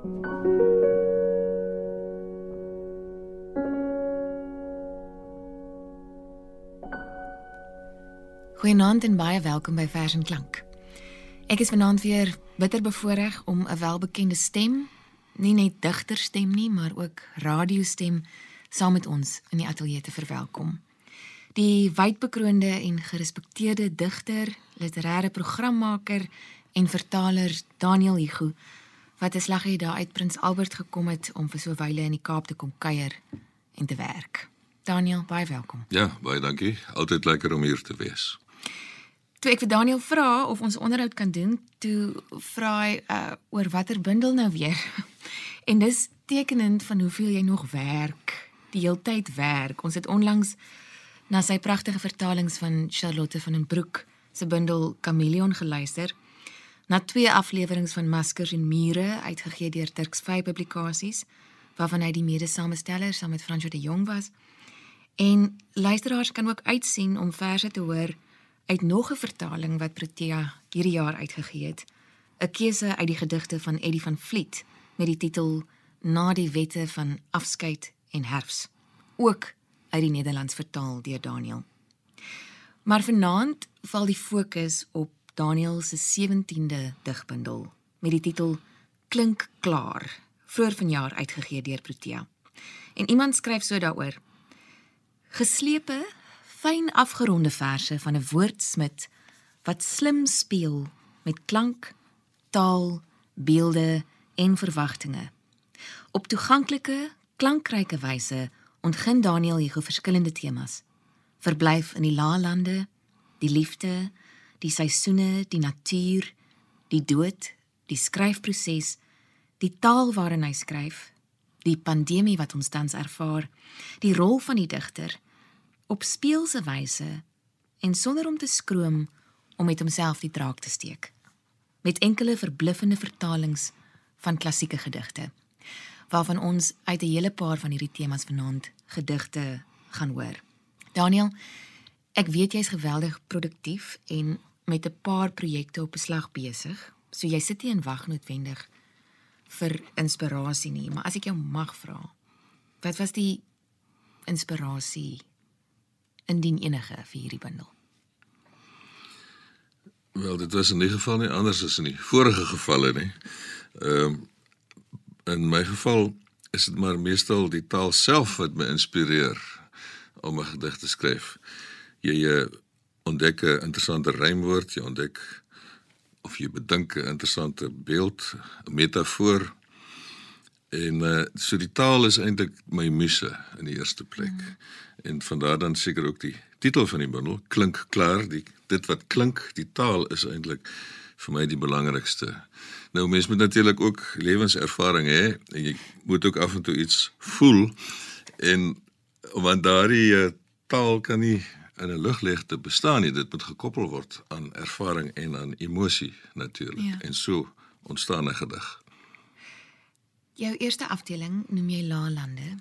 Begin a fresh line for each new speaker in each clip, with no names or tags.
Goeienaand en baie welkom by Vers en Klank. Ek is vanaand weer bitter bevoorreg om 'n welbekende stem, nie net digterstem nie, maar ook radiostem saam met ons in die ateljee te verwelkom. Die wydbekroonde en gerespekteerde digter, literêre programmaker en vertaler Daniel Hugo wat 'n slaggie daar uit Prins Albert gekom het om vir so wyle in die Kaap te kom kuier en te werk. Daniel, baie welkom.
Ja, baie dankie. Altyd lekker om hier te wees.
Toe ek vir Daniel vra of ons onderhoud kan doen, toe vra hy uh, oor watter bundel nou weer. en dis tekenend van hoeveel jy nog werk, die heeltyd werk. Ons het onlangs na sy pragtige vertalings van Charlotte van den Broek se bundel Chameleon geluister na twee afleweringe van Maskers en Mure uitgegee deur Turks Vy Publikasies waarvan hy die mede-samesteller saam met Franco de Jong was. En luisteraars kan ook uitsien om verse te hoor uit nog 'n vertaling wat Protea hierdie jaar uitgegee het. 'n Keuse uit die gedigte van Eddie van Vliet met die titel Na die wette van afskeid en herfs. Ook uit die Nederlands vertaal deur Daniel. Maar vanaand val die fokus op Daniel se 17de digbundel met die titel Klink klaar, vroeër vanjaar uitgegee deur Protea. En iemand skryf so daaroor: Geslepe, fyn afgeronde verse van 'n woordsmid wat slim speel met klank, taal, beelde en verwagtinge. Op toeganklike, klankryke wyse ontgin Daniel hier verskillende temas. Verblyf in die laalande, die liefde, die seisoene, die natuur, die dood, die skryfproses, die taal waarin hy skryf, die pandemie wat ons tans ervaar, die rol van die digter op speelse wyse en sonder om te skroom om met homself die draak te steek. Met enkele verbluffende vertalings van klassieke gedigte waarvan ons uit 'n hele paar van hierdie temas vanaand gedigte gaan hoor. Daniel, ek weet jy's geweldig produktief en met 'n paar projekte op beslag besig. So jy sit nie en wag noodwendig vir inspirasie nie, maar as ek jou mag vra, wat was die inspirasie indien enige vir hierdie bundel?
Wel, dit was in die geval nie anders as in die vorige gevalle nie. Ehm um, in my geval is dit maar meestal die taal self wat my inspireer om 'n gedig te skryf. Jy uh, ontdek 'n interessante rymwoord, jy ontdek of jy bedink 'n interessante beeld, 'n metafoor. En uh, so die taal is eintlik my muse in die eerste plek. Mm. En van daar dan seker ook die titel van die bundel klink klaar, die dit wat klink, die taal is eintlik vir my die belangrikste. Nou mens moet natuurlik ook lewenservaring hê en jy moet ook af en toe iets voel en want daardie uh, taal kan nie in 'n luglegte bestaan nie. Dit moet gekoppel word aan ervaring en aan emosie natuurlik. Ja. En so ontstaan 'n gedig.
Jou eerste afdeling noem jy Laalande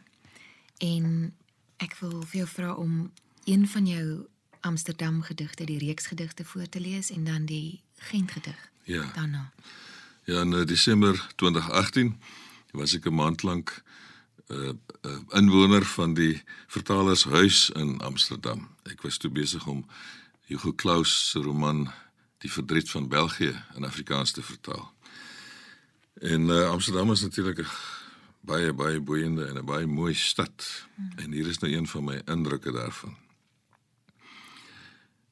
en ek wil vir jou vra om een van jou Amsterdam gedigte, die reeks gedigte voor te lees en dan die Gent gedig.
Ja.
Daarna.
Ja, in Desember 2018 was ek 'n maand lank uh, uh, inwoner van die vertalershuis in Amsterdam. Ek was toe besig om Hugo Claus se roman Die verdriet van België in Afrikaans te vertaal. En uh, Amsterdam is natuurlik 'n baie baie boeiende en 'n baie mooi stad. Hmm. En hier is nou een van my indrukke daarvan.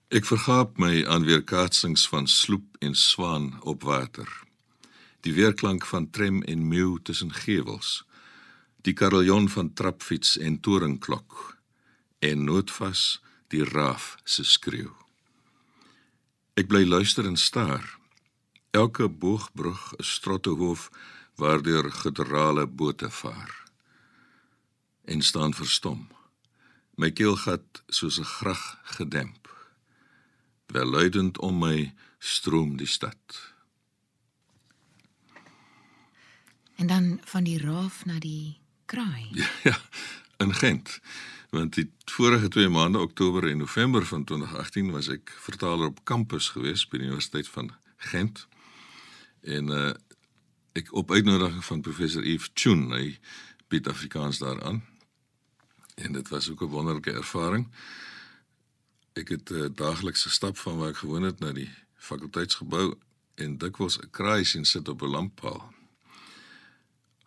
Ek vergaap my aan weerkaatsings van sloep en swaan op water. Die weerklank van trem en meeu tussen gevels die kareljon van trapfiets en toringklok en noodvas die raaf se skreeu. Ek bly luister en staar. Elke boogbrug 'n strottehoof waardeur gedrale bote vaar. En staan verstom. My keelgat soos 'n grag gedemp. Welluidend om my stroom die stad.
En dan van die raaf na die kraai.
Ja, ja, in Gent. Want die vorige 2 maande, Oktober en November van 2018 was ek vertaler op kampus gewees by die Universiteit van Gent. En uh ek op uitnodiging van professor Yves Chun, hy bied Afrikaans daaraan. En dit was ook 'n wonderlike ervaring. Ek het uh, daaglikse stap van waar ek gewoon het na die fakulteitsgebou en dikwels 'n kraai sien sit op 'n lamppaal.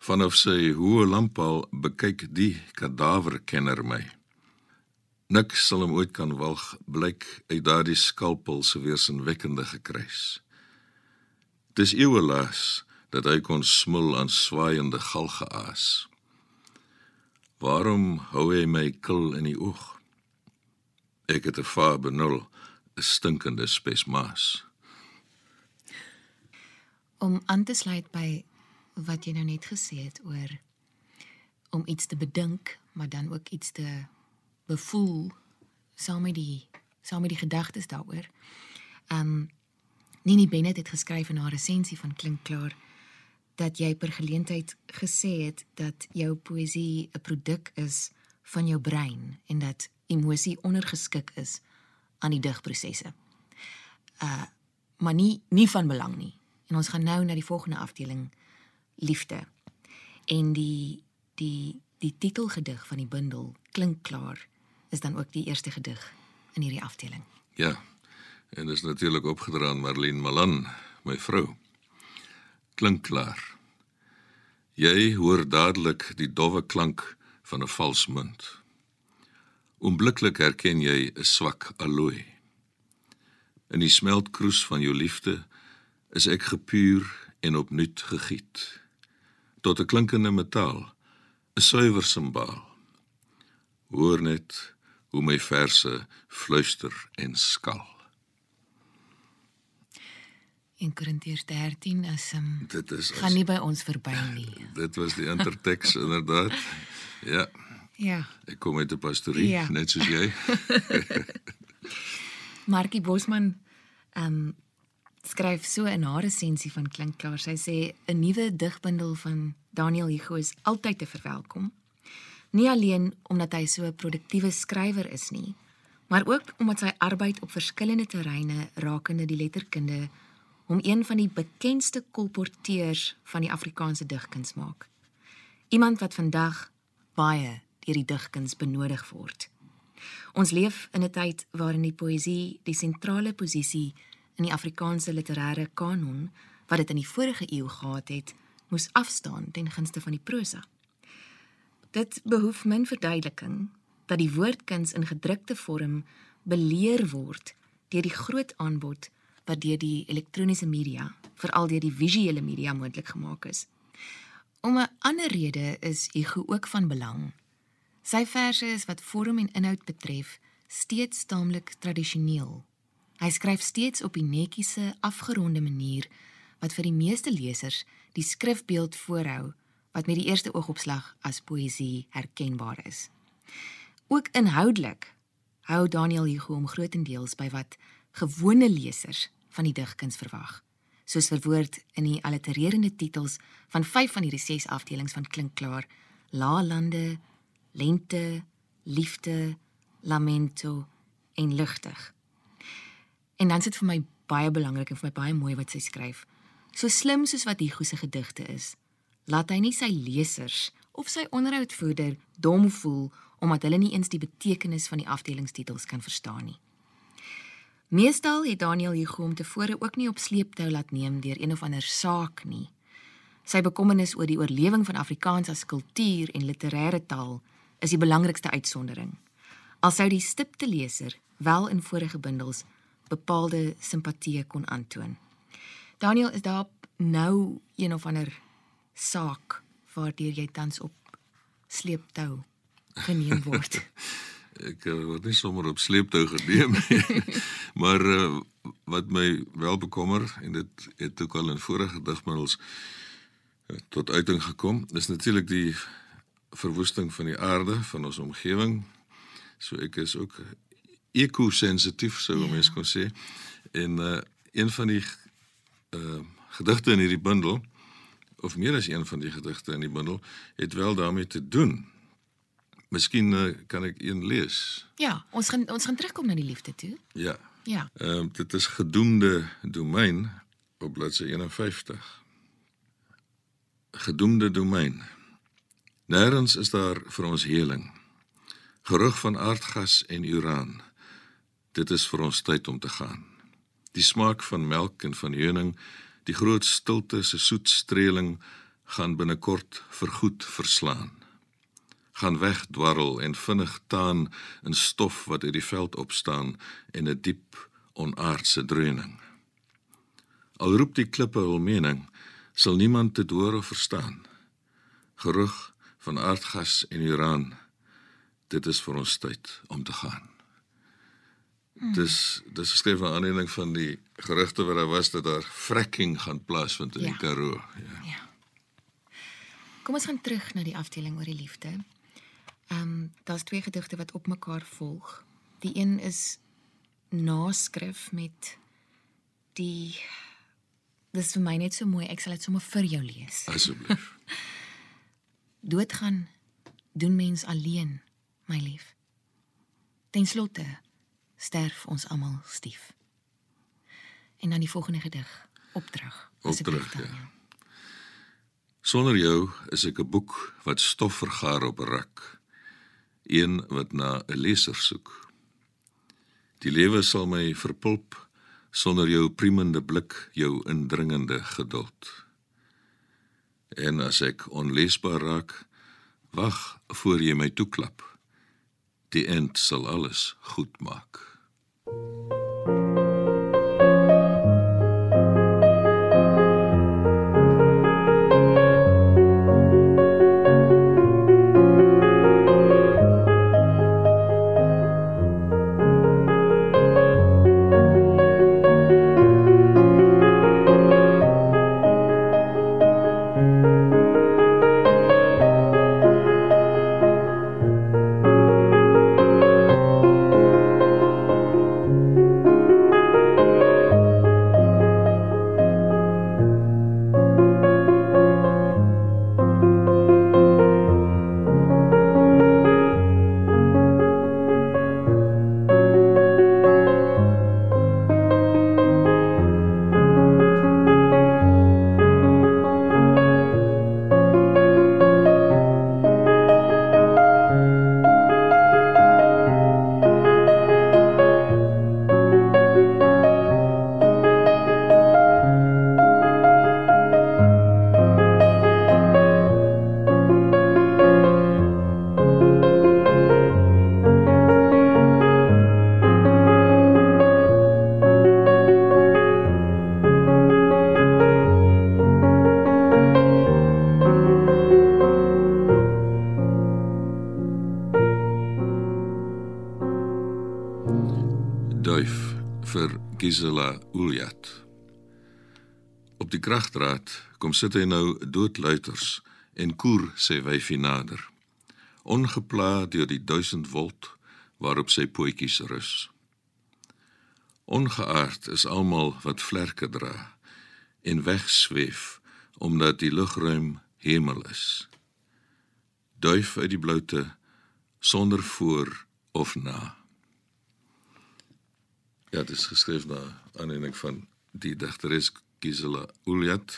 Vanaf sy hoë lamppaal bekyk die kadaverkenner my. Niks sal hom ooit kan walg blyk uit daardie skalpel se weersinwekkende gekruis. Dis eeue laas dat hy kon smil aan swaaiende galgeaas. Waarom hou hy my kil in die oog? Ek het 'n vaar benul, 'n stinkende spesmaas.
Om aan te sluit by wat jy nou net gesê het oor om iets te bedink, maar dan ook iets te bevoel saam met die saam met die gedagtes daaroor. Um Nini Bennett het geskryf in haar resensie van Klink klaar dat jy per geleentheid gesê het dat jou poësie 'n produk is van jou brein en dat emosie ondergeskik is aan die digprosesse. Uh maar nie nie van belang nie. En ons gaan nou na die volgende afdeling liefde. En die die die titelgedig van die bundel klink klaar is dan ook die eerste gedig in hierdie afdeling.
Ja. En dis natuurlik opgedra aan Marlene Malan, my vrou klink klaar. Jy hoor dadelik die dowwe klank van 'n vals munt. Oombliklik herken jy 'n swak allooi. In die smeltkroes van jou liefde is ek gepuur en opnuut gegiet tot 'n klinkende metaal, 'n suiwer simbaal. Hoor net hoe my verse fluister en skal.
In Korintiërs 13 is um,
Dit is
gaan nie by ons verby nie.
Dit was die interteks inderdaad. Ja,
Ja.
ek kom uit 'n pastorie,
Ja.
net soos jy.
Markie Bosman ehm um, skryf so in haar resensie van Klink klaar. Sy sê 'n nuwe digbundel van Daniel Hugo is altyd te verwelkom. Nie alleen omdat hy so 'n produktiewe skrywer is nie, maar ook omdat sy arbeid op verskillende terreine rakende die letterkunde hom een van die bekendste kolporteurs van die Afrikaanse digkuns maak. Iemand wat vandag baie deur die digkuns benodig word. Ons leef in 'n tyd waarin die poësie die sentrale posisie in die Afrikaanse literêre kanon wat dit in die vorige eeu gehad het, moes afstaan ten gunste van die prosa. Dit behoef min verduideliking dat die woordkuns in gedrukte vorm beleer word deur die groot aanbod wat deur die elektroniese media, veral deur die visuele media moontlik gemaak is. Om 'n ander rede is Hugo ook van belang. Sy verse is wat vorm en inhoud betref steeds taamlik tradisioneel. Hy skryf steeds op die netjiese, afgeronde manier wat vir die meeste lesers die skrifbeeld voorhou wat met die eerste oogopslag as poësie herkenbaar is. Ook inhoudelik hou Daniel Hugo hom grootendeels by wat gewone lesers van die digkuns verwag, soos verwoord in die allitererende titels van 5 van hierdie 6 afdelings van Klink klaar: Laalande, Lente, Liefde, Lamento en Ligtig. En dan sit vir my baie belangrik en vir my baie mooi wat sy skryf. So slim soos wat Hugo se gedigte is, laat hy nie sy lesers of sy onderhoudvoerder dom voel omdat hulle nie eens die betekenis van die afdelingstitels kan verstaan nie. Meestal het Daniel Hugo hom tevore ook nie op sleeptou laat neem deur een of ander saak nie. Sy bekommernis oor die oorlewing van Afrikaans as kultuur en literêre taal is die belangrikste uitsondering. Al sou die stipte leser wel in vorige bundels bepaalde simpatie kon aantoon. Daniel, is daar nou een of ander saak waardeur jy tans op sleeptou geneem word?
Ek uh, word nie sommer op sleeptou geneem nie. maar uh, wat my wel bekommer en dit het ook al in vorige digmiddels uh, tot uiting gekom, is natuurlik die verwoesting van die aarde, van ons omgewing. So ek is ook ekosensitief sou ja. mens kon sê. En uh, een van die uh, gedigte in hierdie bundel of meer as een van die gedigte in die bundel het wel daarmee te doen. Miskien uh, kan ek een lees.
Ja, ons gaan ons gaan terugkom na die liefde toe.
Ja.
Ja.
Ehm uh, dit is gedoemde domein op bladsy 51. Gedoemde domein. Nêrens is daar vir ons heling. Gerug van aardgas en uraan. Dit is vir ons tyd om te gaan. Die smaak van melk en van heuning, die groot stilte se soet streeling gaan binnekort vergoed verslaan. Gaan wegdwarrel en vinnig taan in stof wat uit die veld opstaan en 'n diep onaardse dreuning. Al roep die klippe hul mening, sal niemand dit hoor of verstaan. Gerug van aardgas en uraan. Dit is vir ons tyd om te gaan. Hmm. Dis dis geskryf na aanleiding van die gerugte wat daar was dat daar fracking gaan plaasvind in ja. die Karoo. Ja. ja.
Kom ons gaan terug na die afdeling oor die liefde. Ehm um, daar's twee gedigte wat op mekaar volg. Die een is naskrif met die Dis vir my net so mooi. Ek sal dit sommer vir jou lees.
Asseblief.
Doodgaan doen mens alleen, my lief. Ten slotte sterf ons almal stief. En dan die volgende gedig, opdrag.
Opdrag. Ja. Sonder jou is ek 'n boek wat stof vergaar op 'n rak. Een wat na 'n leser soek. Die lewe sal my verpulp sonder jou priemende blik, jou indringende geduld. En as ek onleesbaar raak, wag voor jy my toeklap. Die end sal alles goed maak. Gisela kragdraad kom sit hy nou doodluiters en koer sy wyfie nader. Ongepla deur die 1000 volt waarop sy pootjies rus. Ongeaard is almal wat vlerke dra en wegsweef omdat die lugruim hemel is. Duif uit die bloute sonder voor of na. Ja, dit is geskryf na aanleiding van die digteres Gisela Uljat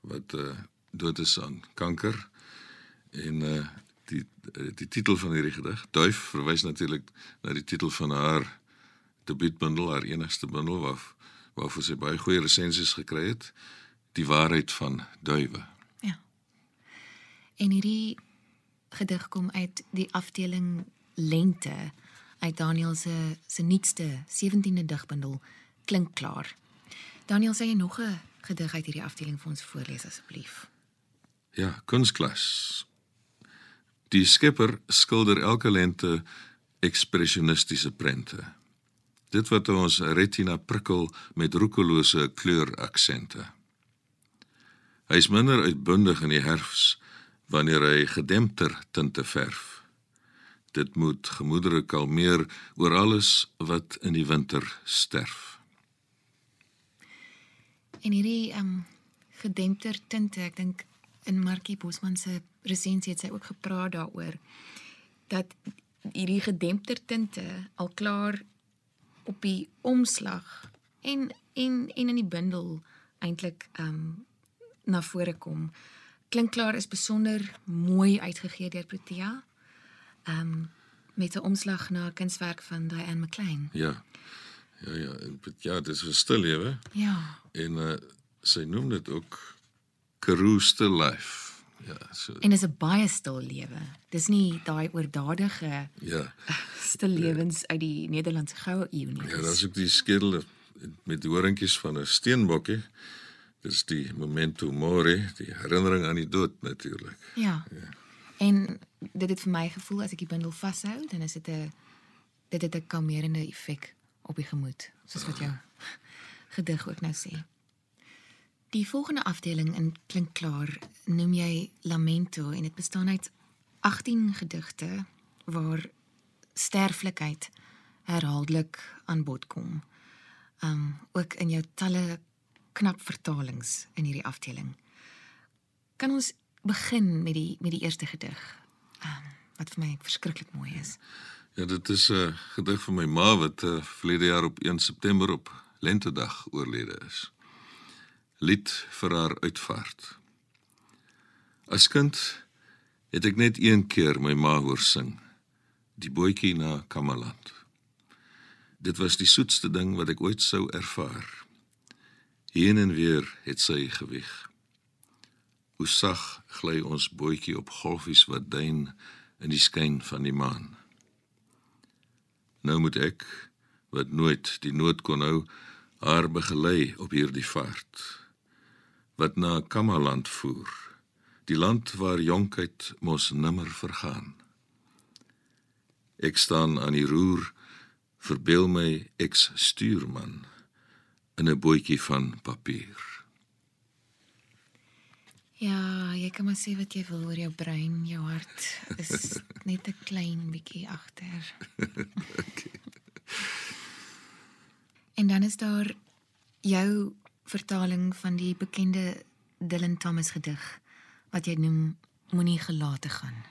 wat uh, dood is aan kanker en uh, die die titel van hierdie gedig Duif verwys natuurlik na die titel van haar debuutbundel, haar enigste bundel waar waarvoor sy baie goeie resensies gekry het, Die waarheid van duwe.
Ja. En hierdie gedig kom uit die afdeling lente uit Daniel se se nuutste 17de digbundel klink klaar. Daniel, sê jy nog 'n gedig uit hierdie afdeling vir ons voorlees asseblief?
Ja, kunsklas. Die skipper skilder elke lente ekspressionistiese prente. Dit wat ons retina prikkel met roekelose kleuraksente. Hy's minder uitbundig in die herfs wanneer hy gedempter tinte verf dit moet gemoedere kalmeer oor alles wat in die winter sterf.
En hierdie ehm um, gedempter tinte, ek dink in Markie Bosman se resensie het sy ook gepraat daaroor dat hierdie gedempter tinte al klaar op die omslag en en en in die bundel eintlik ehm um, na vore kom. Klink klaar is besonder mooi uitgegee deur Protea. Ehm um, met 'n omslag na 'n kunswerk van Diane McLean.
Ja. Ja ja, en, ja, dit is 'n stil lewe
Ja.
en uh, sy noem dit ook still life. Ja, so
En dis 'n baie stil lewe. Dis nie daai oordadige
ja.
stil lewens uit die Nederlandse goue eeu nie.
Ja, daar's ook die skedel met die horingkies van 'n steenbokkie. Dis die memento mori, die herinnering aan die dood natuurlik.
Ja. En dit het vir my gevoel as ek die bundel vashou, dan is dit 'n dit het 'n kalmerende effek op die gemoed, soos wat jou gedig ook nou sê. Die volgende afdeling in klink klaar noem jy Lamento en dit bestaan uit 18 gedigte waar sterflikheid herhaaldelik aan bod kom. Um ook in jou talle knap vertalings in hierdie afdeling. Kan ons begin met die met die eerste gedig? Um wat vir my verskriklik mooi is.
Ja, dit is 'n uh, gedig van my ma wat uh, verlede jaar op 1 September op lentedag oorlede is. Lied vir haar uitvaart. As kind het ek net een keer my ma hoor sing. Die bootjie na Kamaland. Dit was die soetste ding wat ek ooit sou ervaar. Heen en weer het sy gewig. Hoe sag gly ons bootjie op golfies wat duin in die skyn van die maan. Nou moet ek wat nooit die nood kon hou, haar begelei op hierdie vaart wat na Kamaland voer, die land waar jonkheid mos nimmer vergaan. Ek staan aan die roer, verbeel my ek's stuurman in 'n bootjie van papier.
Ja, jy kan maar sê wat jy wil oor jou brein, jou hart is net 'n klein bietjie agter. En dan is daar jou vertaling van die bekende Dylan Thomas gedig wat jy noem Moenie gelate gaan.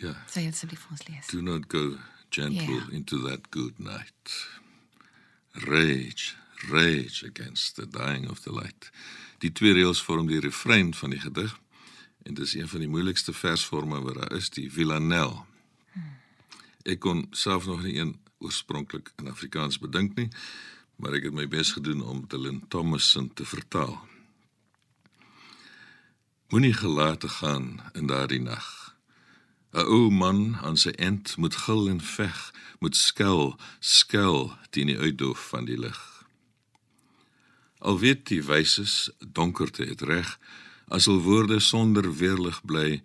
Ja,
Sê jy asseblief vir ons lees.
do not go gentle
Ja.
into that good night. Rage, rage against the dying of the light. Die twee reëls vorm die refrein van die gedig en dis een van die moeilikste versforme wat daar is, die villanelle. Ek kon self nog nie een oorspronklik in Afrikaans bedink nie, maar ek het my bes gedoen om Dylan Thomason te vertaal. Moenie gelate gaan in daardie nag. 'n Ou man aan sy end moet gil en veg, moet skel, skel teen die uitdoof van die lig. Al weet die wyses donkerte het reg, as hul woorde sonder weerlig bly,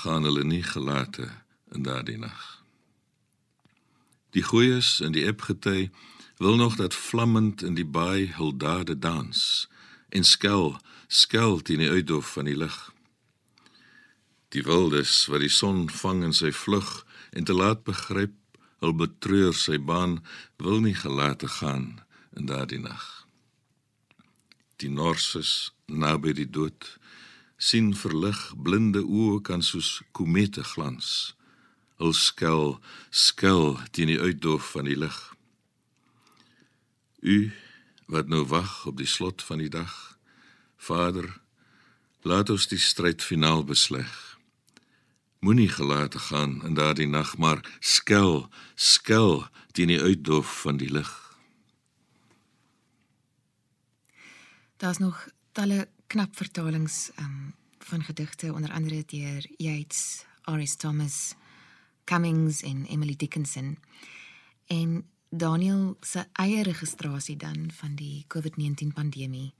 gaan hulle nie gelate in daardie nag. Die goeies in die epgety wil nog dat vlammend in die baai hul dade dans en skel, skel teen die uitdoof van die lig. Die wildes wat die son vang in sy vlug en te laat begryp hul betreur sy baan wil nie gelate gaan in daardie nag. Die norses naby die dood sien verlig blinde oë kan soos komete glans. Hul skel skel teen die uitdoof van die lig. U wat nou wag op die slot van die dag, Vader, laat ons die stryd finaal besleg. Moenie gelate gaan in daardie nag, maar skel, skel teen die uitdoof van die lig.
Daar's nog talle knap vertalings um, van gedigte onder andere deur Yeats, R.S. Thomas, Cummings en Emily Dickinson. En Daniel se eie registrasie dan van die COVID-19 pandemie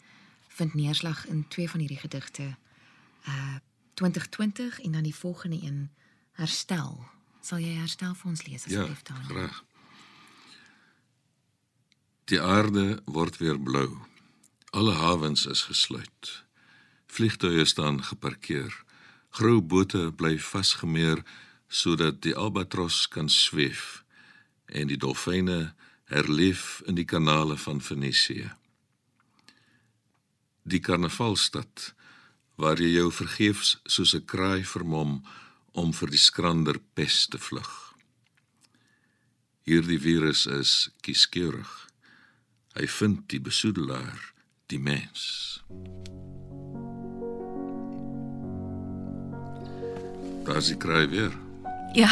vind neerslag in twee van hierdie gedigte. Uh 2020 en dan die volgende een Herstel. Sal jy Herstel vir ons lees
Ja,
asseblief Daniel?
graag. Die aarde word weer blou. Alle hawens is gesluit. Vliegtuie staan geparkeer. Grou bote bly vasgemeer sodat die albatros kan sweef en die dolfyne herleef in die kanale van Venesië. Die karnavalstad waar jy jou vergeefs soos 'n kraai vermom om vir die skrander pes te vlug. Hierdie virus is kieskeurig. Hy vind die besoedelaar, die mens. Daar's die kraai weer.
Ja.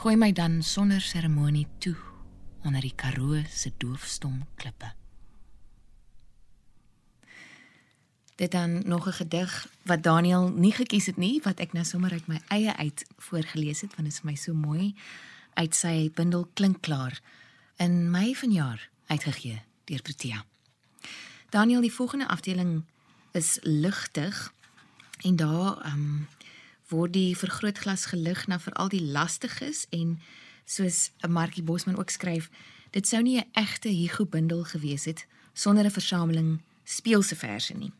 Gooi my dan sonder seremonie toe onder die Karoo se doofstom klippe. Dit dan nog 'n gedig wat Daniel nie gekies het nie, wat ek nou sommer uit my eie uit voorgeles het want dit is vir my so mooi uit sy bundel Klink klaar in Mei vanjaar uitgegee deur Protea. Daniel, die volgende afdeling is ligtig en daar um, word die vergrootglas gelig na veral die lastiges en soos 'n Markie Bosman ook skryf, dit sou nie 'n egte Hugo bundel gewees het sonder 'n versameling speelse verse nie.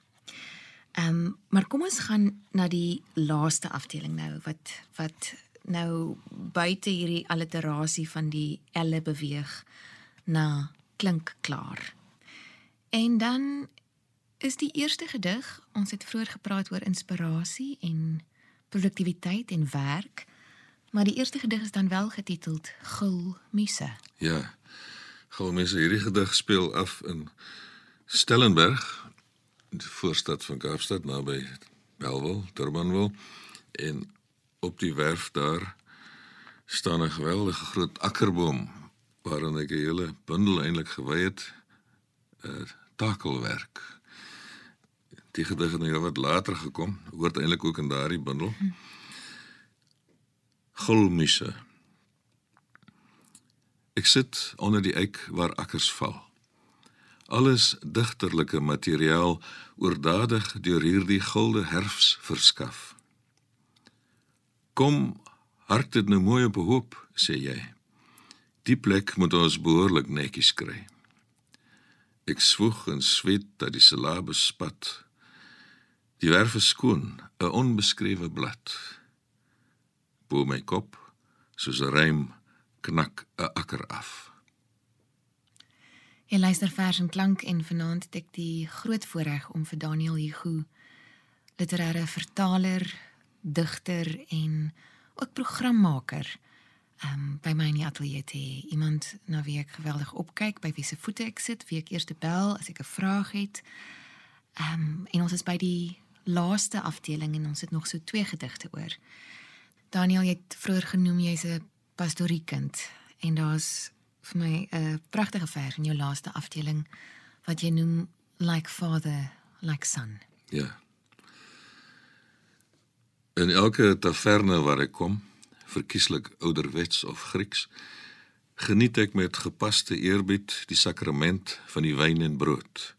Ehm um, maar kom ons gaan na die laaste afdeling nou wat wat nou buite hierdie alliterasie van die elle beweeg na klink klaar. En dan is die eerste gedig, ons het vroeër gepraat oor inspirasie en produktiwiteit en werk, maar die eerste gedig is dan wel getiteld Gul Muse.
Ja. Gul Muse, hierdie gedig speel af in Stellenberg, die voorstad van Kaapstad naby Belwel, Durbanville en op die werf daar staan 'n geweldige groot akkerboom waarin ek 'n hele bundel eintlik gewy het uh takelwerk. Die gedig het nou wat later gekom, hoort eintlik ook in daardie bundel. Gulmisse. Ek sit onder die eik waar akkers val. Alles digterlike materiaal oordadig deur hierdie gulde herfs verskaf. Kom, hart dit nou mooi op hoop, sê jy. Die plek moet ons behoorlik netjies kry. Ek swoeg en swet dat die silabe spat. Die werf is skoon, 'n onbeskrewe blad. Bo my kop, soos 'n rym, knak 'n akker af.
Jy luister vers en klank en vanaand het ek die groot voorreg om vir Daniel Hugo, literêre vertaler, digter en ook programmaker um, by my in die ateljee te hê. Iemand na wie ek geweldig opkyk, by wie se voete ek sit, wie ek eers bel as ek 'n vraag het. Um, en ons is by die laaste afdeling en ons het nog so twee gedigte oor. Daniel, jy het vroeër genoem jy's 'n pastoriekind en daar's vir my 'n pragtige vers in jou laaste afdeling wat jy noem like father, like son.
Ja. In elke taverne waar ek kom, verkieslik ouderwets of Grieks, geniet ek met gepaste eerbied die sakrament van die wyn en brood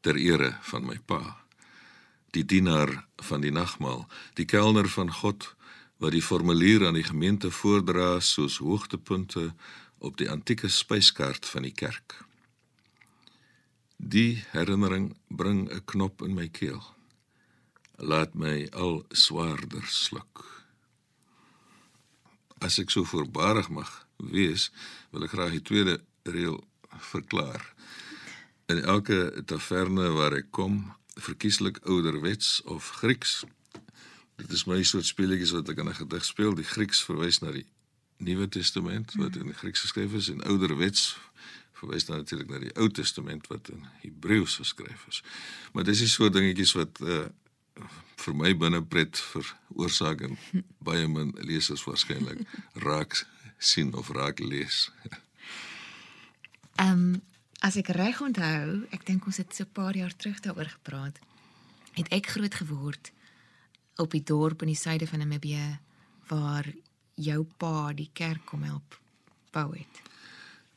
ter ere van my pa, die dienaar van die nagmaal, die kelner van God wat die formulier aan die gemeente voordra soos hoogtepunte op die antieke spyskaart van die kerk. Die herinnering bring 'n knop in my keel. Laat my al swaarder sluk. As ek so voorbarig mag wees, wil ek graag die tweede reël verklaar. In elke taverne waar ek kom, verkieslik ouderwets of Grieks, dit is my soort speletjies wat ek in 'n gedig speel, die Grieks verwys na die Nuwe Testament wat in Grieks geskryf is en ouderwets verwys dan natuurlik na die Ou Testament wat in Hebreëus geskryf is. Maar dis is so dingetjies wat uh vir my binne pret veroorsaak en baie min lesers waarskynlik raak sien of raak lees.
Ehm um, as ek reg onthou, ek dink ons het so 'n paar jaar terug daaroor gepraat. Het ek groot geword op die dorp in die suide van Namibië waar jou pa die kerk kom help bou het.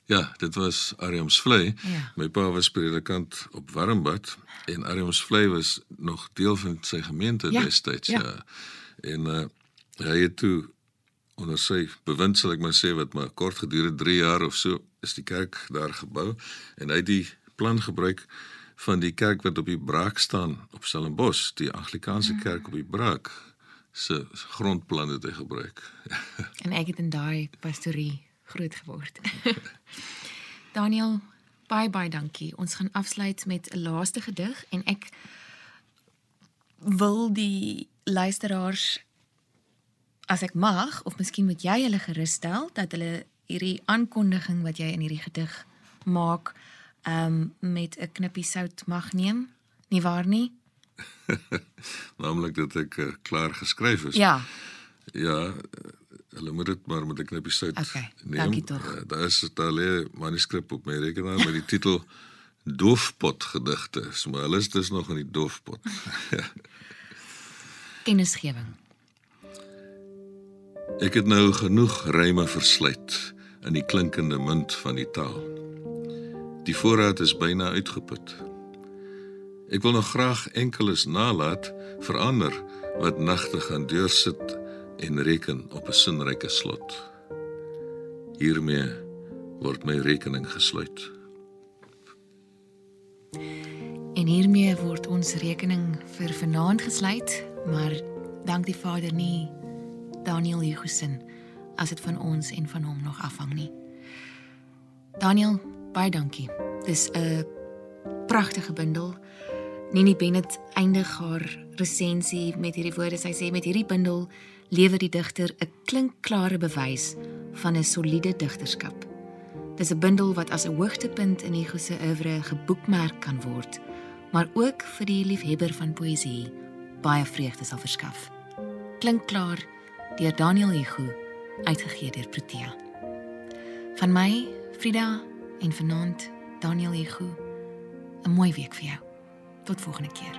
Ja, dit was Ariamsvlei.
Ja.
My pa was predikant op Warmbad en Ariamsvlei was nog deel van sy gemeente
Ja,
destyds,
ja.
ja. En uh hy het toe onder sy bewind sal ek maar sê wat maar kort gedurende 3 jaar of so is die kerk daar gebou en hy het die plan gebruik van die kerk wat op die braak staan op Stellenbosch, die Anglikaanse
Mm.
kerk op die braak se grondplan het hy gebruik.
En ek het in daai pastorie groot geword. Daniel, baie baie dankie. Ons gaan afsluit met 'n laaste gedig en ek wil die luisteraars as ek mag of miskien moet jy hulle gerus stel dat hulle hierdie aankondiging wat jy in hierdie gedig maak um met 'n knippie sout mag neem. Nie waar nie?
Naamlik dat ek uh, klaar geskryf is.
Ja.
Ja, hulle moet dit maar met 'n knippie sout
Okay,
neem.
dankie tog.
Eh, Daar is daar lê manuskrip op my rekenaar met die titel Doofpot gedigte. So maar hulle is dus nog in die doofpot.
Kennisgewing.
Ek het nou genoeg ryme versluit in die klinkende munt van die taal. Die voorraad is byna uitgeput. Ek wil nog graag enkeles nalat verander wat nagte gaan deursit en reken op 'n sinryke slot. Hiermee word my rekening gesluit.
En hiermee word ons rekening vir vanaand gesluit, maar dank die Vader nie Daniel Hugosen as dit van ons en van hom nog afhang nie. Daniel, baie dankie. Dis 'n pragtige bundel. Nini Bennett eindig haar resensie met hierdie woorde. Sy sê met hierdie bundel lewer die digter 'n klinkklare bewys van 'n soliede digterskap. Dis 'n bundel wat as 'n hoogtepunt in Hugo se oeuvre geboekmerk kan word, maar ook vir die liefhebber van poësie baie vreugde sal verskaf. Klink klaar deur Daniel Hugo, uitgegee deur Protea. Van my, Frida en vanaand Daniel Hugo. 'n Mooi week vir jou. Tot volgende keer.